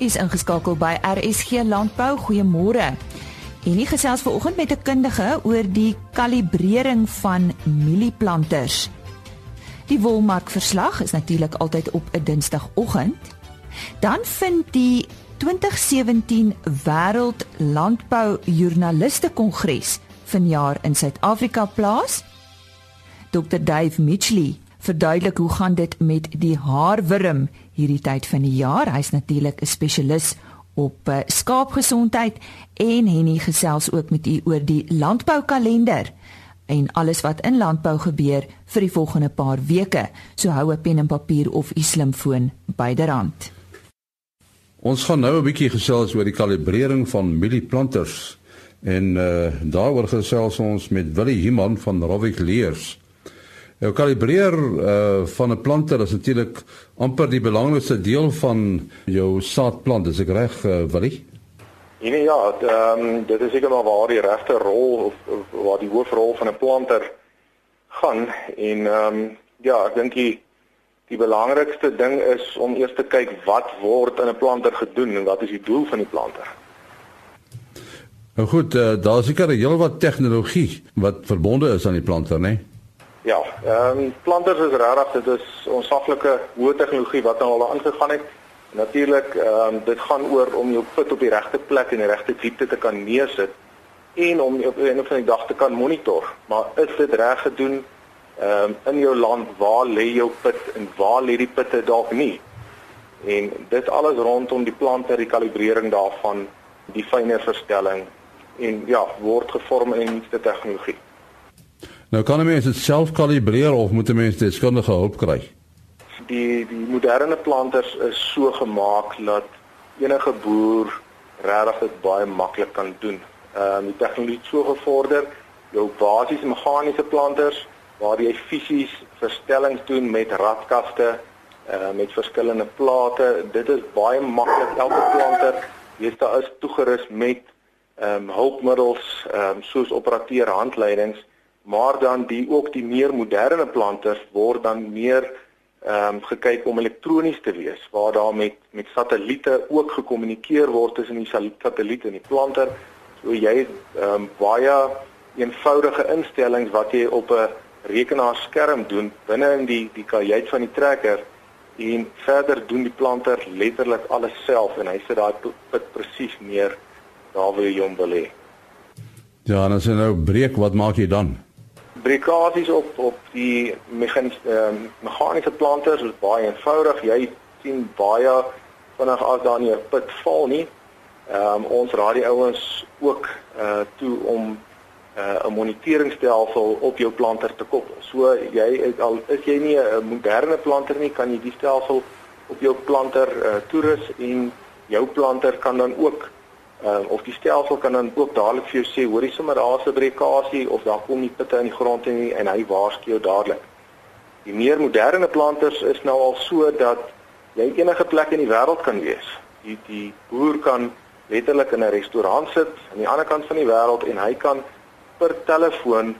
is ingeskakel by RSG Landbou. Goeiemôre. En nie gesels vanoggend met 'n kundige oor die kalibrering van mielieplanters. Die wolmarkverslag is natuurlik altyd op 'n Dinsdagoggend. Dan vind die 2017 Wêreld Landbou Joernaliste Kongres vanjaar in Suid-Afrika plaas. Dr Dave Mitchley verduidelik hoe gaan dit met die haarwurm hierdie tyd van die jaar. Hy's natuurlik 'n spesialis op uh, skaapgesondheid en Henny gesels ook met u oor die landboukalender en alles wat in landbou gebeur vir die volgende paar weke. So hou 'n pen en papier of u slimfoon byderhand. Ons gaan nou 'n bietjie gesels oor die kalibrering van mielieplanters en uh, daaroor gesels ons met Willie Human van Rovik Leers. Nou kalibreer uh van 'n planter is natuurlik amper die belangrikste deel van jou saadplant, is ek reg, uh, Willie? Nee, ja, ehm um, dit is seker maar waar die regte rol of, of waar die hoofrol van 'n planter gaan en ehm um, ja, ek dink die die belangrikste ding is om eers te kyk wat word in 'n planter gedoen en wat is die doel van die planter. Nou goed, uh, daar is seker 'n hele wat tegnologie wat verbonde is aan die planter, né? Nee? Ja, ehm um, planters is regtig dit is ons saglike hoë tegnologie wat nou al aangegaan het. Natuurlik ehm um, dit gaan oor om jou put op die regte plek en die regte diepte te kan neersit en om op 'n van die dag te kan monitor. Maar is dit reg gedoen ehm um, in jou land waar lê jou put en waar lê die putte dalk nie? En dit alles rondom die plante, die kalibrering daarvan, die fynere verstelling en ja, word gevorm in nuutste tegnologie. Nou kan 'n mens dit self kalibreer of moet 'n mens deskundige hulp kry? Die die moderne planters is so gemaak dat enige boer regtig dit baie maklik kan doen. Ehm um, die tegnologie so gevorder, jou basiese meganiese planters waar jy fisies verstellings doen met radkaste, uh, met verskillende plate. Dit is baie maklik elke planter weet daar is toegerus met ehm um, hulpmiddels ehm um, soos operateur handleidings maar dan die ook die meer moderne planters word dan meer ehm um, gekyk om elektronies te wees waar daar met met satelliete ook gekommunikeer word tussen die satelliet en die planter. So jy ehm um, baie eenvoudige instellings wat jy op 'n rekenaarskerm doen binne in die die kajuit van die trekker en verder doen die planter letterlik alles self en hy sit daai put presies neer daar waar jy hom wil hê. Ja, en as jy nou breek, wat maak jy dan? Brekasies op op die meganiese uh, meganiese planters is baie eenvoudig. Jy sien baie vinnig as daar nie 'n put val nie. Ehm um, ons raai die ouens ook uh toe om uh 'n moniteringstelsel op jou planter te koppel. So jy is al is jy nie 'n moderne planter nie, kan jy die stelsel op jou planter uh toerus en jou planter kan dan ook uh, of die stelsel kan dan ook dadelik vir jou sê hoorie sommer daar's 'n brekasie of daar kom nie pitte in die grond nie en hy waarsku jou dadelik. Die meer moderne planters is nou al so dat jy enige plek in die wêreld kan wees. Die die boer kan letterlik in 'n restaurant sit aan die ander kant van die wêreld en hy kan per telefoon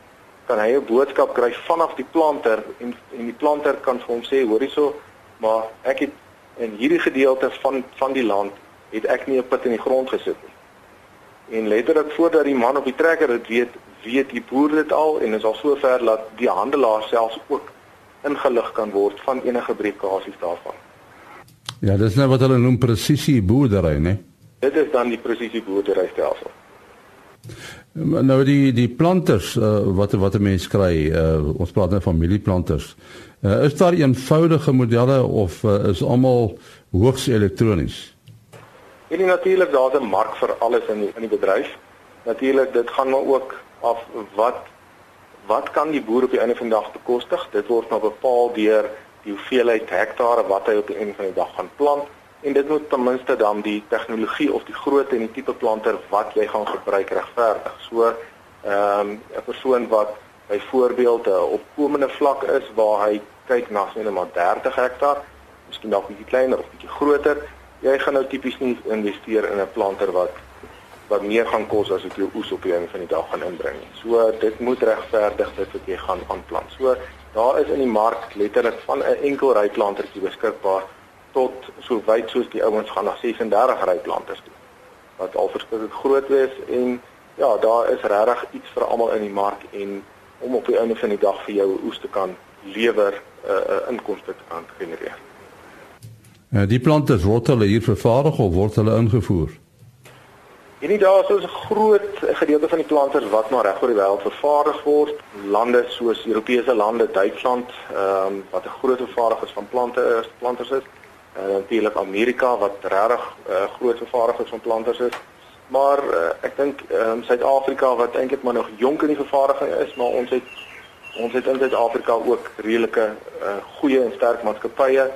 kan hy 'n boodskap kry vanaf die planter en en die planter kan vir hom sê hoorie so maar ek het in hierdie gedeelte van van die land het ek nie 'n put in die grond gesit nie en letterlik voordat die man op die trekker dit weet, weet die boer dit al en is al sover dat die handelaar selfs ook ingelig kan word van enige brekasies daarvan. Ja, dis nou wat hulle noem presisie boerdery, né? Dit is dan die presisie boerdery stelsel. Nou die die planters uh, wat wat 'n mens kry, uh, ons praat nou van mielieplanters. Uh, is daar eenvoudige modelle of uh, is almal hoogs elektronies? En natuurlik daar's 'n mark vir alles in die, in die bedryf. Natuurlik dit gaan maar ook af wat wat kan die boer op die einde van die dag bekostig? Dit word nou bepaal deur die hoeveelheid hektare wat hy op die einde van die dag gaan plant en dit moet ten minste dan die tegnologie of die grootte en die tipe planter wat jy gaan gebruik regverdig. So ehm um, 'n persoon wat byvoorbeeld 'n opkomende vlak is waar hy kyk na sien maar 30 hektaar, miskien dalk bietjie kleiner of bietjie groter, jy gaan nou tipies nie investeer in 'n planter wat wat meer gaan kos as wat jou oes op die einde van die dag gaan inbring nie. So dit moet regverdig dit wat jy gaan aanplant. So daar is in die mark letterlik van 'n enkel ry plantertjie beskikbaar tot so wyd soos die ouens gaan na 36 ry planters toe. Wat al verskriklik groot wees en ja, daar is regtig iets vir almal in die mark en om op die einde van die dag vir jou oes te kan lewer 'n uh, eh, uh, inkomste te kan genereer. Uh, die planters word hulle hier vervaardig of word hulle ingevoer? Hierdie dae is 'n groot gedeelte van die planters wat maar reg oor die wêreld vervaardig word. Lande soos Europese lande, Duitsland, ehm um, wat 'n groot vervaardigers van plante is, planters is. En uh, natuurlik Amerika wat regtig 'n uh, groot vervaardigers van planters is. Maar uh, ek dink ehm um, Suid-Afrika wat eintlik maar nog jonk in die vervaardiging is, maar ons het ons het in Suid-Afrika ook redelike uh, goeie en sterk maatskappye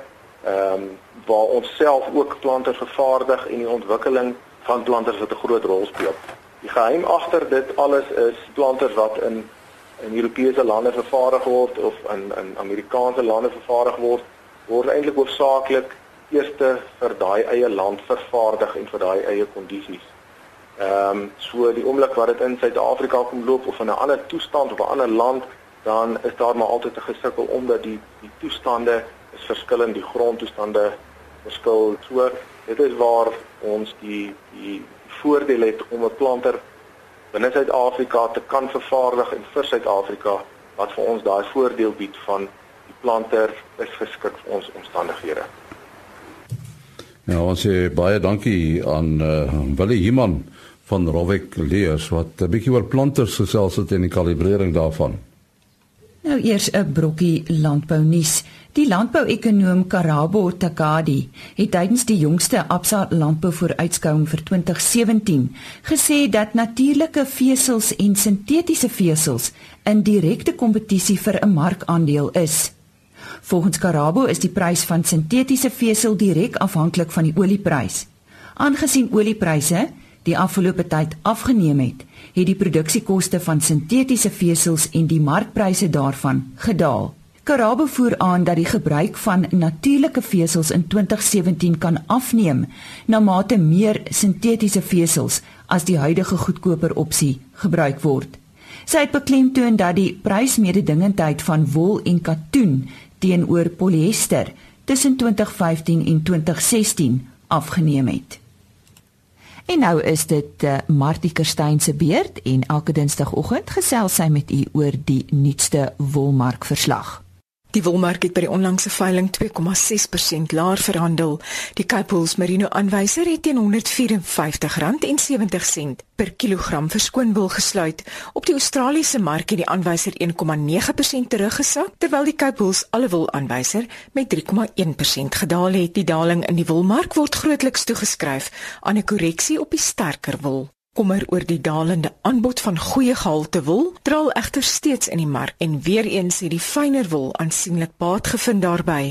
ehm um, waar ons self ook plante vervaardig en die ontwikkeling van planters wat 'n groot rol speel. Die geheim agter dit alles is planters wat in in Europese lande vervaardig word of in in Amerikaanse lande vervaardig word, word eintlik hoofsaaklik eerste vir daai eie land vervaardig en vir daai eie kondisies. Ehm um, so die oomblik wat dit in Suid-Afrika kom loop of in 'n ander toestand of 'n ander land, dan is daar maar altyd 'n gesukkel omdat die die toestande is verskillend, die grondtoestande verskil. So dit is waar ons die die voordeel het om 'n planter binne Suid-Afrika te kan vervaardig en vir Suid-Afrika wat vir ons daai voordeel bied van die planter is geskik vir ons omstandighede. Ja, ons sê baie dankie aan uh, Willie Himan van Rovik Leers wat 'n bietjie oor planters gesels het en die kalibrering daarvan. Nou eers 'n brokkie landbou nuus. Die landbouekonoom Karabo Takadi het tydens die jongste Absa landbouvooruitskouing vir 2017 gesê dat natuurlike vesels en sintetiese vesels in direkte kompetisie vir 'n markandeel is. Volgens Karabo is die prys van sintetiese vesel direk afhanklik van die olieprys. Aangesien oliepryse die afgelope tyd afgeneem het, het die produksiekoste van sintetiese vesels en die markpryse daarvan gedaal. Karabo voer aan dat die gebruik van natuurlike vesels in 2017 kan afneem na mate meer sintetiese vesels as die huidige goedkoper opsie gebruik word. Sy het beklemtoon dat die prysmededingendheid van wol en katoen teenoor polyester tussen 2015 en 2016 afgeneem het. En nou is dit uh, Martie Kerstyn se beurt en elke dinsdagoggend gesels sy met u oor die nuutste wolmark verslag. Die wolmark het by die onlangse veiling 2,6% laer verhandel. Die Capels Merino aanwyser het teen R154.70 per kilogram verskoonwol gesluit. Op die Australiese mark het die aanwyser 1,9% teruggesak, terwyl die Capels alle wol aanwyser met 3,1% gedaal het. Die daling in die wolmark word grootliks toegeskryf aan 'n korreksie op die sterker wol. Kommer oor die dalende aanbod van goeie gehalte wol draal egter steeds in die mark en weer eens het die fynere wol aansienlik baat gevind daarbey.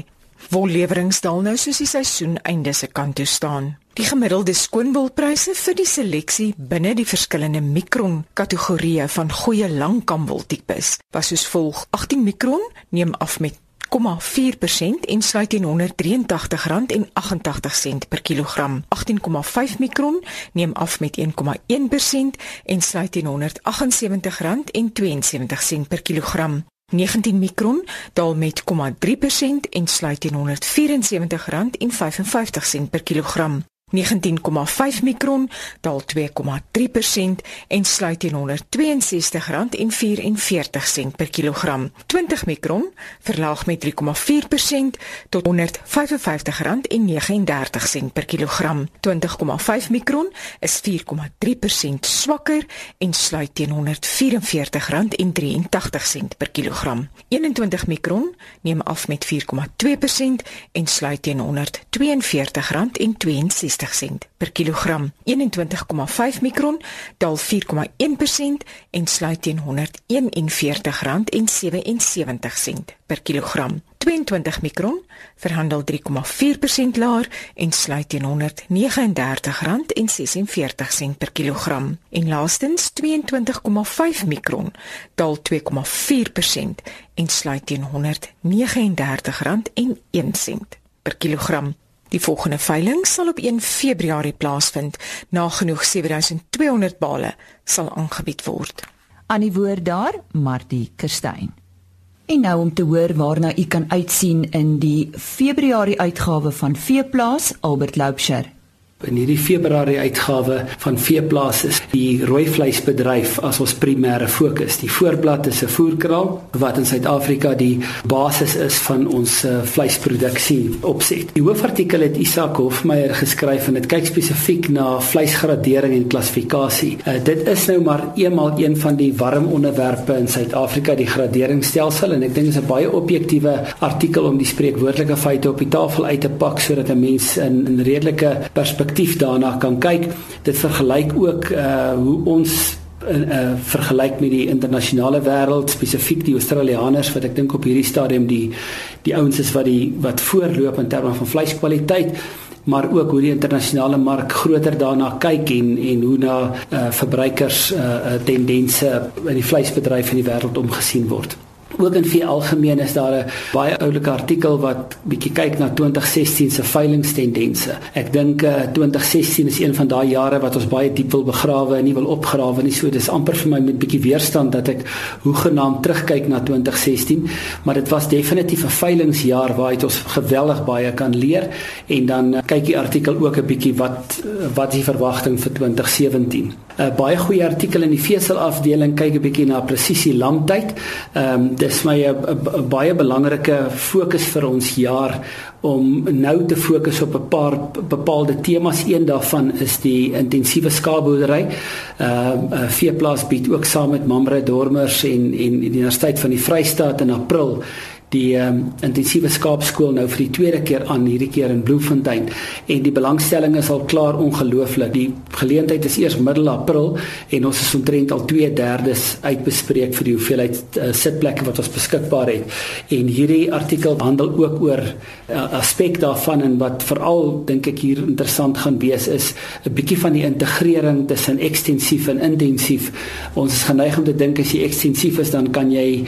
Wolleweringe daal nou soos die seisoen einde se kant toe staan. Die gemiddelde skoonwolpryse vir die seleksie binne die verskillende mikron kategorieë van goeie langkamwol tipes was soos volg: 18 mikron neem af met 0,4% en sluit teen R183.88 per kilogram. 18,5 mikron neem af met 1,1% en sluit teen R178.72 per kilogram. 19 mikron daal met 0,3% en sluit teen R174.55 per kilogram. 19,5 mikron daal 2,3% en sluit teen R162,44 per kilogram. 20 mikron verlaag met 3,4% tot R155,39 per kilogram. 20,5 mikron is 4,3% swakker en sluit teen R144,83 per kilogram. 21 mikron neem af met 4,2% en sluit teen R142,62 sent per kilogram. 21,5 mikron daal 4,1% en sluit teen R141,77 per kilogram. 22 mikron verhandel 3,4% laer en sluit teen R139,46 per kilogram. En laastens 22,5 mikron daal 2,4% en sluit teen R139,01 per kilogram. Die volgende veiling sal op 1 Februarie plaasvind. Nagenoeg 7200 bale sal aangebied word. Aan die woord daar, Martie Kerstyn. En nou om te hoor waarna u kan uitsien in die Februarie uitgawe van Veeplaas Albert Loubser. In hierdie Februarie uitgawe van Veeplaas is die rooi vleisbedryf as ons primêre fokus. Die voorblad is 'n voerkraal wat in Suid-Afrika die basis is van ons uh, vleisproduksie opset. Die hoofartikel het Isak Hofmeyer geskryf en dit kyk spesifiek na vleisgradering en klassifikasie. Uh, dit is nou maar eenmal een van die warm onderwerpe in Suid-Afrika, die graderingsstelsel en ek dink dit is 'n baie objektiewe artikel om die spreekwoordelike feite op die tafel uit te pak sodat 'n mens in 'n redelike perspektief perspektief daarna kan kyk. Dit vergelyk ook uh hoe ons uh, uh vergelyk met die internasionale wêreld, spesifiek die Australiërs wat ek dink op hierdie stadium die die ouens is wat die wat voorloop in terme van vleiskwaliteit maar ook hoe die internasionale mark groter daarna kyk en en hoe na uh, verbruikers uh, tendense in die vleisbedryf in die wêreld omgesien word. Ook in veel algemeen is daar 'n baie oulike artikel wat bietjie kyk na 2016 se veilingstendense. Ek dink uh, eh, 2016 is een van daai jare wat ons baie diep wil begrawe en nie wil opgrawe nie. So dis amper vir my met bietjie weerstand dat ek hoegenaamd terugkyk na 2016, maar dit was definitief 'n veilingsjaar waaruit ons geweldig baie kan leer en dan uh, kyk die artikel ook 'n bietjie wat uh, wat die verwagting vir 2017. 'n uh, Baie goeie artikel in die vesel afdeling kyk 'n bietjie na presisie lamtyd. Ehm um, dis my 'n baie belangrike fokus vir ons jaar om nou te fokus op 'n paar bepaalde temas. Een daarvan is die intensiewe skaapboerdery. Ehm uh, Veeplaas bied ook saam met Mamre Dormers en en die Universiteit van die Vrystaat in April die um, intensiewe skaapskool nou vir die tweede keer aan hierdie keer in Bloemfontein en die belangstelling is al klaar ongelooflik. Die geleentheid is eers middel April en ons is omtrent al 2/3 uitbespreek vir die hoeveelheid uh, sitplekke wat ons beskikbaar het. En hierdie artikel handel ook oor 'n uh, aspek daarvan en wat veral dink ek hier interessant gaan wees is 'n bietjie van die integrering tussen ekstensief en intensief. Ons is geneig om te dink as jy ekstensief is dan kan jy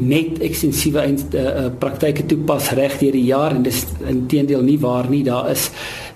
net ekstensiewe uh, praktyke toepas reg deur die jaar en dis intedeel nie waar nie daar is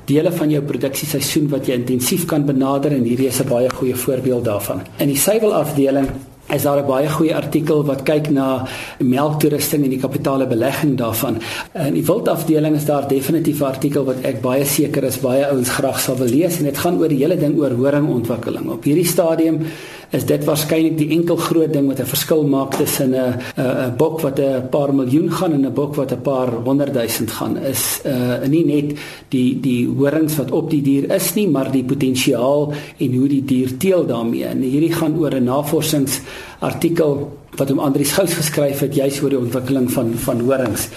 dele van jou produksieseisoen wat jy intensief kan benader en hierdie is 'n baie goeie voorbeeld daarvan in die suiwel afdeling is daar 'n baie goeie artikel wat kyk na melktoerusting en die kapitale belegging daarvan. In die wildafdeling is daar definitief 'n artikel wat ek baie seker is baie ouens graag sal wil lees en dit gaan oor die hele ding oor horingontwikkeling. Op hierdie stadium is dit waarskynlik die enkel groot ding wat 'n verskil maak tussen 'n 'n bok wat 'n paar miljoen gaan en 'n bok wat 'n paar honderd duisend gaan is uh nie net die die horings wat op die dier is nie maar die potensiaal en hoe die dier teel daarmee en hierdie gaan oor 'n navorsings artikel wat hom Andrius Gous geskryf het juis oor die ontwikkeling van van horings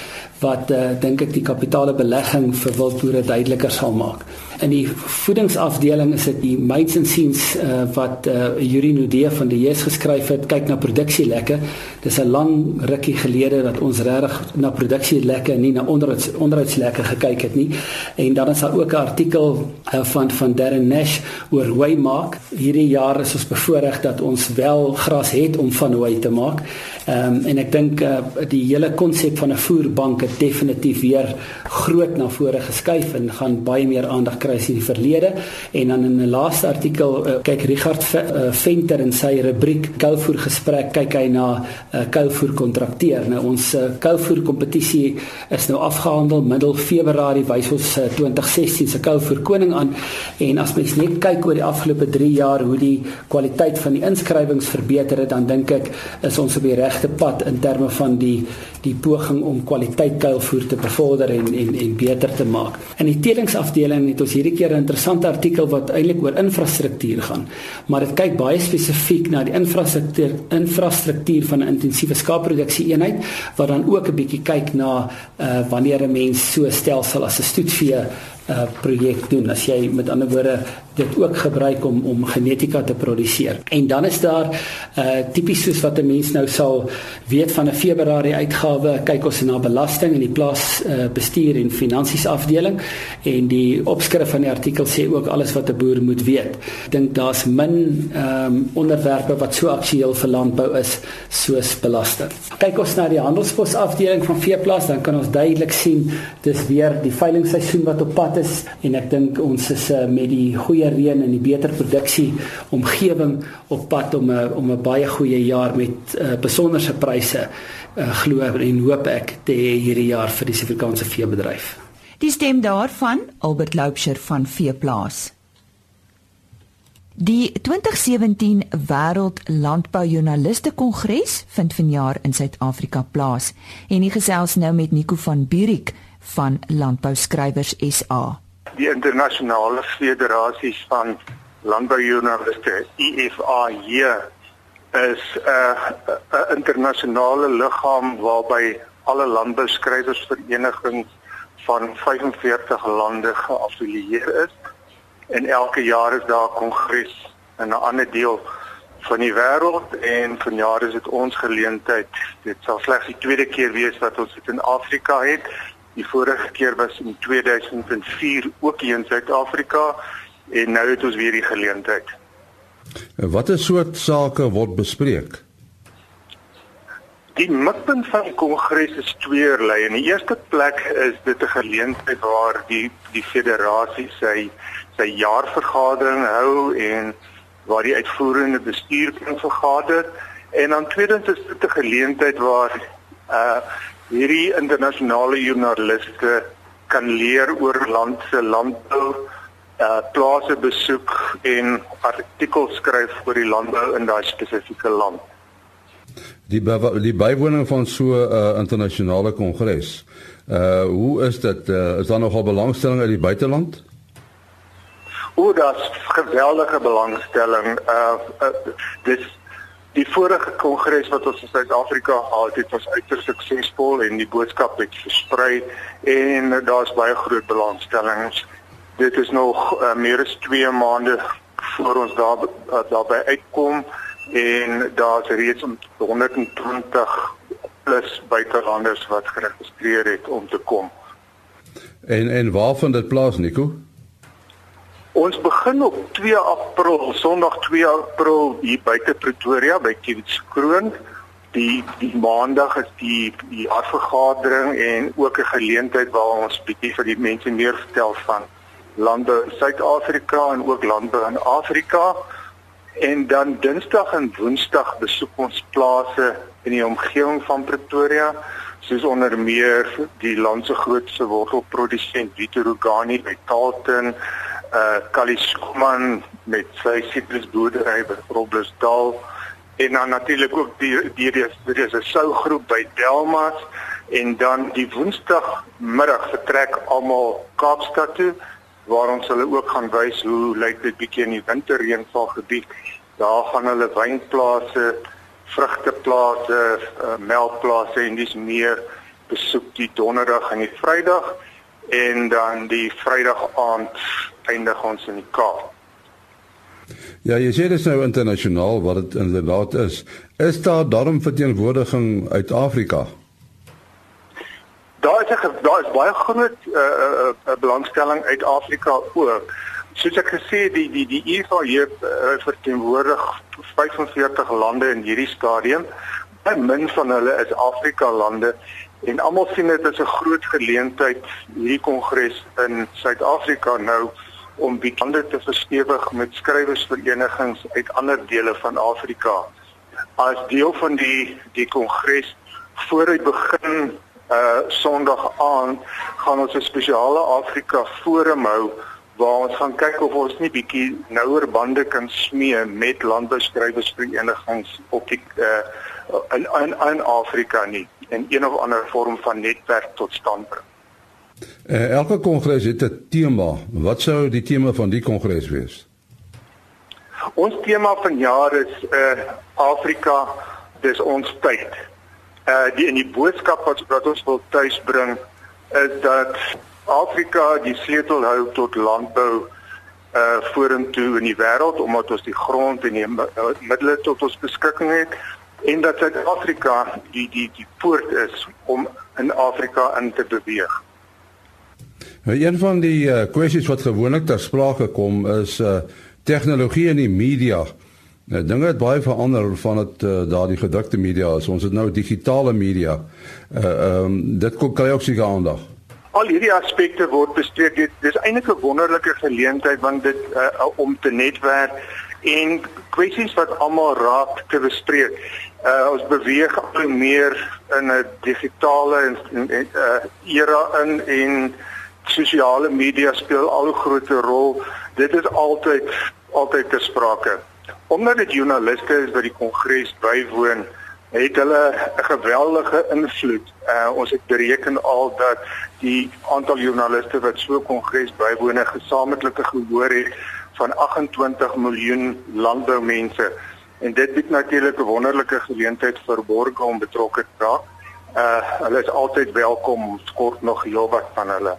wat uh, dink ek die kapitale belegging vir wildboere duideliker sal maak. In die voedingsafdeling is dit die Mates and Scenes uh, wat uh, Yuri Nudee van die JS geskryf het, kyk na produksielekke. Dis 'n lang rukkie gelede dat ons regtig na produksielekke en nie na onderhouds onderhoudslekke gekyk het nie. En dan is daar ook 'n artikel uh, van van Darren Nash oor Waymark. Hierdie jaar is ons bevoorreg dat ons wel gras het om van Way te maak. Ehm um, en ek dink uh, die hele konsep van 'n voerbank het definitief weer groot na vore geskuif en gaan baie meer aandag kry as in die verlede. En dan in 'n laaste artikel uh, kyk Richard uh, Venter in sy rubriek Kouvoer gesprek kyk hy na uh, kouvoer kontrakteur. Nou ons uh, kouvoer kompetisie is nou afgehandel middel Februarie wys ons uh, 2016 se kouvoer koning aan en as mens net kyk oor die afgelope 3 jaar hoe die kwaliteit van die inskrywings verbeter het dan dink ek is ons op die regte pad in terme van die die poging om kwaliteit kuilvoer te bevorder en en en beter te maak. In die telingsafdeling het ons hierdie keer 'n interessante artikel wat eintlik oor infrastruktuur gaan, maar dit kyk baie spesifiek na die infrastruktuur infrastruktuur van 'n intensiewe skaapproduksie eenheid wat dan ook 'n bietjie kyk na uh, wanneer 'n mens so stelsel as 'n stoetvee uh, projek doen as jy met ander woorde dit ook gebruik om om genetika te produseer. En dan is daar uh tipies soos wat 'n mens nou sal weet van 'n Februarie uitgawe, kyk ons na belasting in die plaas uh bestuur en finansies afdeling en die opskrif van die artikel sê ook alles wat 'n boer moet weet. Ek dink daar's min ehm um, onderwerpe wat so aktueel vir landbou is soos belasting. Kyk ons na die handelspos afdeling van veeplaas, dan kan ons duidelik sien dis weer die veilingsseisoen wat op pad is en ek dink ons is uh, met die goeie reën en die beter produksie omgewing op pad om 'n om 'n baie goeie jaar met uh, besonderse pryse uh, glo en hoop ek te hê hierdie jaar vir die Suid-Afrikaanse veebedryf. Die stem daarvan Albert Loubser van Veeplaas. Die 2017 Wêreld Landboujoernaliste Kongres vind vanjaar in Suid-Afrika plaas en ek gesels nou met Nico van Burik van Landbou Skrywers SA. Die internasionale federasies van landboujoernaliste IFAJ is 'n 'n internasionale liggaam waarby alle landbouskrywers-verenigings van 45 lande geaffilieer is en elke jaar is daar 'n kongres in 'n ander deel van die wêreld en vanjaar is dit ons geleentheid. Dit sal slegs die tweede keer wees wat ons dit in Afrika het. Die vorige keer was in 2004 ook hier in Suid-Afrika en nou het ons weer die geleentheid. Watter soort sake word bespreek? Die mikpunt van die kongres is tweeërlei. In die eerste plek is dit 'n geleentheid waar die die federasie sy sy jaarvergadering hou en waar die uitvoerende bestuur kan vergader en dan tweedens is dit 'n geleentheid waar uh hierdie internasionale joernaliste kan leer oor land se landbou uh plase besoek en artikels skryf oor die landbou in daai spesifieke land. Die die bywoning van so 'n uh, internasionale kongres. Uh hoe is dit? Uh, is daar nogal belangstelling uit die buiteland? O, daar's geweldige belangstelling. Uh, uh dis die vorige kongres wat ons in Suid-Afrika gehad het, was uiters suksesvol en die boodskap het versprei en daar's baie groot belangstelling. Dit is nog uh, meer as 2 maande voor ons daar uh, daarby uitkom en daar's reeds 120 plus buitelanders wat geregistreer het om te kom. En en waar vind dit plaas, Nico? Ons begin op 2 April, Sondag 2 April hier buite Pretoria by Kiewitskroon. Die die Maandag is die die afvergadering en ook 'n geleentheid waar ons bietjie vir die mense meer vertel van lande Suid-Afrika en ook lande in Afrika. En dan Dinsdag en Woensdag besoek ons plase in die omgewing van Pretoria soos onder meer die land se grootste wortelprodusent Vitorogani by Talton uh Kalisman met sy sitrusboerdery by Groblersdal en dan natuurlik ook die die daar is 'n sougroep by Delmas. En dan die woensdagmiddag vertrek almal Kaapstad toe waar ons hulle ook gaan wys hoe lyk dit bietjie in die winterreënvalgebied. Daar gaan hulle wynplase, vrugteplase, uh, melkplase en dis meer besoek die donderdag en die vrydag en dan die vrydag aand eindig ons in die Kaap. Ja, jy sê dit is nou internasionaal wat dit inderdaad is. Is daar daarom verteenwoordiging uit Afrika? Daar is 'n daar is baie groot 'n uh, uh, uh, belangstelling uit Afrika ook. Soos ek gesê die die die IFA hier uh, verteenwoordig 45 lande in hierdie stadium. Baie min van hulle is Afrika lande en almal sien dit as 'n groot geleentheid hierdie kongres in Suid-Afrika nou om die lande te verstewig met skrywersverenigings uit ander dele van Afrika. As deel van die die kongres voor hy begin uh Sondag aan gaan ons 'n spesiale Afrika forum hou waar ons gaan kyk of ons nie bietjie nouer bande kan smee met landbouskrywersverenigings op die uh in, in Afrika nie en een of ander vorm van netwerk tot stand bring. Uh, elke kongres het 'n tema. Wat sou die tema van die kongres wees? Ons tema van jaar is uh Afrika dis ons tyd. Uh die in die boodskap wat, wat ons wil tuisbring is dat Afrika die sleutel hou tot landbou uh vorentoe in die wêreld omdat ons die grond en die middele tot ons beskikking het en dat Suid-Afrika die die die poort is om in Afrika in te beweeg. Nou een van die uh, kwessies wat gewoonlik ter sprake kom is uh tegnologie en die media. Nou dinge het baie verander van dit uh, daardie gedrukte media is. Ons het nou digitale media. Uh ehm um, dit kom kry ook seker aandag. Al hierdie aspekte word bespreek. Dit is eintlik 'n wonderlike geleentheid want dit uh, om te netwerk en kwessies wat almal raak te bespreek. Uh ons beweeg al meer in 'n digitale en, en uh era in en sosiale media speel al 'n groter rol. Dit is altyd altyd te sprake. Omdat dit joernaliste is wat die kongres bywoon, het hulle 'n geweldige invloed. Uh ons het bereken al dat die aantal joernaliste wat so kongres bywoon 'n gesamentlike gehoor het van 28 miljoen landboumense en dit bied natuurlik 'n wonderlike geleentheid vir borgers om betrokke te raak. Uh hulle is altyd welkom, skort nog heelwat van hulle.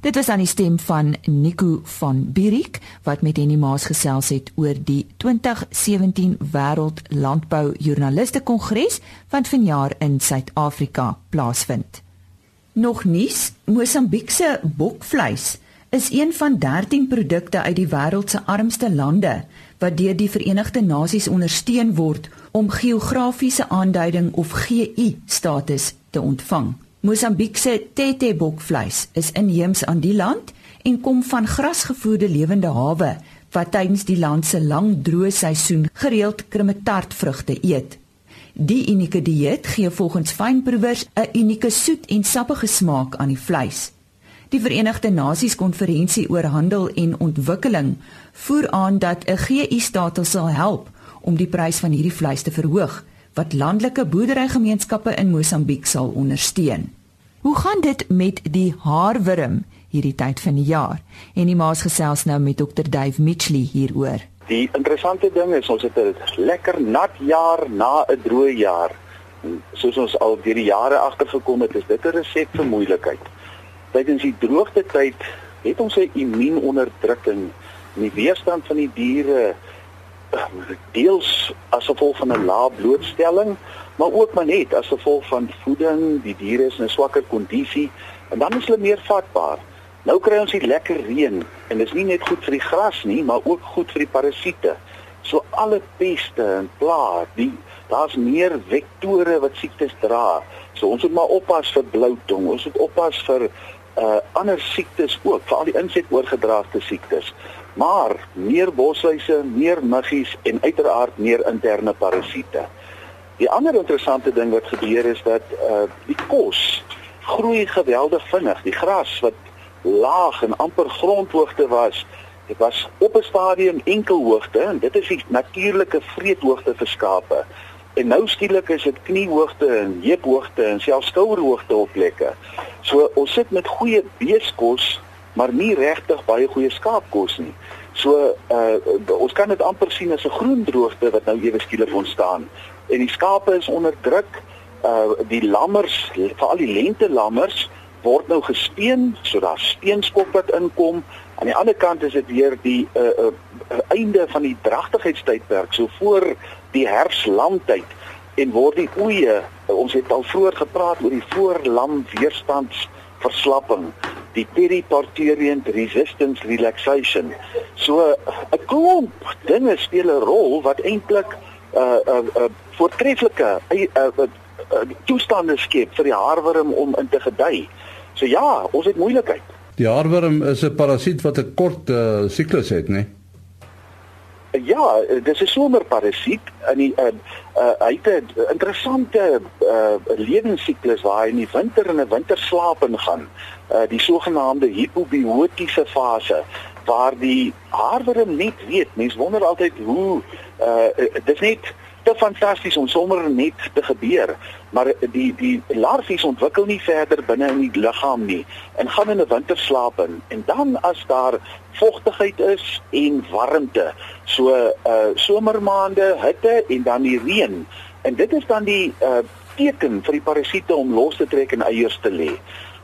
Dit was aan die stem van Nico van Bierik wat met Henny Maas gesels het oor die 2017 Wêreld Landbou Joernaliste Kongres wat vanjaar in Suid-Afrika plaasvind. Nog nuus, Mosambiek se bokvleis is een van 13 produkte uit die wêreld se armste lande wat deur die Verenigde Nasies ondersteun word om geografiese aanduiding of GI status te ontvang. Mosambiek se tete bokvleis is inheems aan die land en kom van grasgevoerde lewende hawe wat tydens die land se lang droë seisoen gereeld krummetartvrugte eet. Die unieke dieet gee volgens fynproevers 'n unieke soet en sappige smaak aan die vleis. Die Verenigde Nasies konferensie oor handel en ontwikkeling voer aan dat 'n GI-status sal help om die prys van hierdie vleis te verhoog wat landelike boerderygemeenskappe in Mosambiek sal ondersteun. Hoe gaan dit met die haarwurm hierdie tyd van die jaar? En die maas gesels nou met Dr. Dave Mitchley hieroor. Die interessante ding is ons het 'n lekker nat jaar na 'n droë jaar. Soos ons al deur die jare agtergekom het, is dit 'n resep vir moeilikheid tydens die droogte tyd. Het ons 'n immuunonderdrukking. En die weerstand van die diere ehm, deels as gevolg van 'n lae blootstelling maar ook maar net as gevolg van voeding. Die diere is in 'n swakker kondisie en dan is hulle meer vatbaar. Nou kry ons hier lekker reën en dit is nie net goed vir die gras nie maar ook goed vir die parasiete. So alle peste en plaae die daar's meer vektore wat siektes dra. So ons moet maar oppas vir bloutong ons moet oppas vir uh ander siektes ook, veral die insetoorgedraagde siektes. Maar meer bosluise, meer muggies en uiteraard meer interne parasiete. Die ander interessante ding wat gebeur is dat uh die kos groei geweldig vinnig. Die gras wat laag en amper grondhoogte was, dit was op 'n stadium enkel hoogte en dit is die natuurlike vreethoogte vir skape. En nou skielik is dit kniehoogte en heuphoogte en selfs skouerhoogte op plekke. So ons sit met goeie beeskos, maar nie regtig baie goeie skaapkos nie. So uh ons kan dit amper sien as 'n groen droogte wat nou ewe skielik ontstaan. En die skape is onder druk. Uh die lammers, veral die lente lammers word nou gespeen, so daar steenskop wat inkom. Aan die ander kant is dit weer die uh, uh einde van die dragtigheidstydperk, so voor die herfslamtyd en word die oeye ons het al vroeër gepraat oor die voorlam weerstandsverslapping die periparturient resistance relaxation. So 'n klomp dinge speel 'n rol wat eintlik 'n uh, 'n uh, uh, voortreffelike uh, uh, uh, toestande skep vir die haarwurm om in te gedei. So ja ons het moeilikheid. Die haarwurm is 'n parasiet wat 'n kort uh, siklus het nê nee? Ja, dis 'n somerparasiet in die uh, uh, hy het 'n interessante uh, lewensiklus waar hy in die winter in 'n winterslaap ingaan. Uh, die sogenaamde hypobiotiese fase waar die haarwurm net weet, mense wonder altyd hoe uh, dis net te fantasties om sommer net te gebeur, maar die die larfies ontwikkel nie verder binne in die liggaam nie en gaan in 'n winterslaap in en dan as daar vogtigheid is en warmte, so uh somermaande, hitte en dan die reën en dit is dan die uh teken vir die parasiete om los te trek en eiers te lê.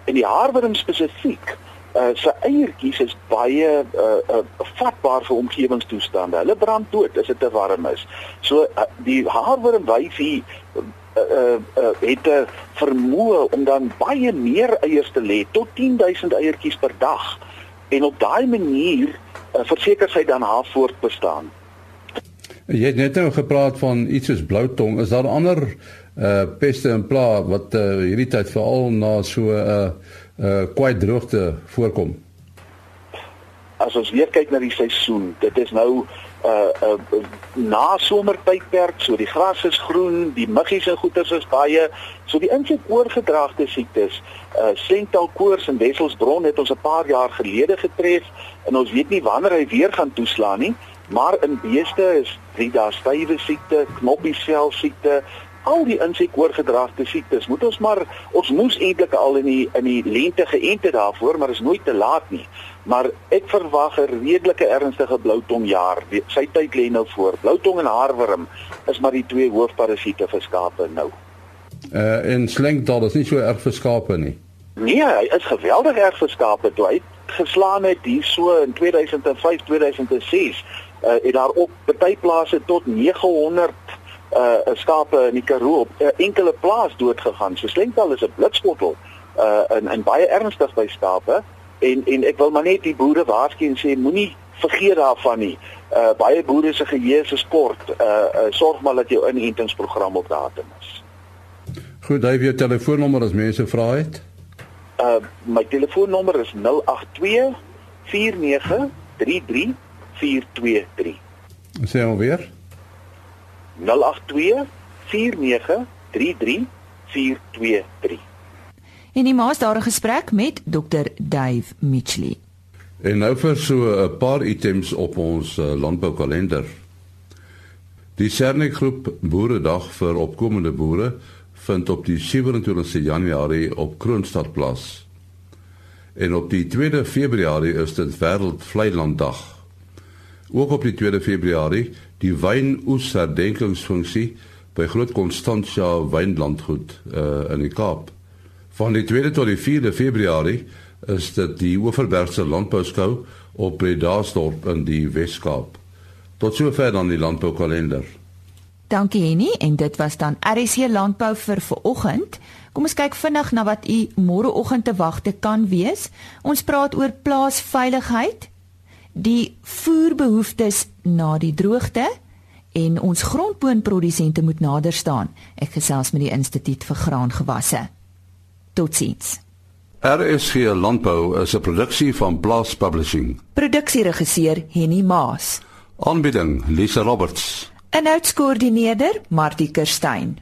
En die haarwurm spesifiek uh sy eiertjies is baie uh, uh vatbaar vir omgewingstoestande. Hulle brand dood as dit te warm is. So uh, die haarworm wyfie uh, uh, uh het 'n vermoë om dan baie meer eiers te lê, tot 10000 eiertjies per dag. En op daai manier uh, verseker sy dan haar voortbestaan. Jy het net nou gepraat van iets soos bloutong. Is daar ander uh peste en pla wat uh, hierdie tyd veral na so 'n uh, uh kwai droogte voorkom. As ons weer kyk na die seisoen, dit is nou uh uh na somertydperk, so die gras is groen, die muggies en goeters is baie, so die insekoorgedragte siektes, uh slentalkoors en wesselsbron het ons 'n paar jaar gelede getref en ons weet nie wanneer hy weer gaan toeslaan nie, maar in beeste is Rida stywe siekte, knoppiesvel siekte, al die insekoorgedragte siektes. Moet ons maar ons moes eintlik al in die in die lente geënte daarvoor, maar is nooit te laat nie maar ek verwag 'n redelike ernstige bloutongjaar. Sy tyd lê nou voor. Bloutong en haarworm is maar die twee hoofparasiete vir skape nou. Uh en slengdal is nie so erg vir skape nie. Nee, hy is geweldig erg vir skape. Toe hy geslaan het hier so in 2005, 2006, uh het daar op baie plase tot 900 uh skape in die Karoo op 'n uh, enkele plaas dood gegaan. So slengdal is 'n blitsbottel uh in in baie ernstig by skape en en ek wil maar net die boere waarsku en sê moenie vergeet daarvan nie. Uh baie boere se geheue is kort. Uh, uh sorg maar dat jou inentingsprogram op datum is. Goed, hy het jou telefoonnommer as mense vra het. Uh my telefoonnommer is 082 4933 423. Sê hom weer. 082 4933 423. En die maas daar 'n gesprek met Dr Dave Mitchley. En nou vir so 'n paar items op ons uh, landboukalender. Die Sernik groep Boeredag vir opkomende boere vind op die 27 Januarie op Kroonstad plaas. En op die 2de Februarie is dit Wêreldvleilanddag. Ook op die 2de Februarie die wynoesherdenkingsfunksie by Groot Constantia Wynlandgoed uh, in die Kaap. Van die 2de tot die 4de Februarie is dit die Oeverbergse Landbouskou op Bredasdorp in die Wes-Kaap. Tot sover dan die landboukalender. Dankie Henny en dit was dan RC Landbou vir vanoggend. Kom ons kyk vinnig na wat u môreoggend te wagte kan wees. Ons praat oor plaasveiligheid, die voerbehoeftes na die droogte en ons grondboonprodusente moet nader staan. Ek gesels met die Instituut vir Graangewasse. Totsiens. RSG Landbou is 'n produksie van Blast Publishing. Produksieregisseur Henny Maas. Aanbieding Lisa Roberts. En uitskoördineerder Martie Kerstyn.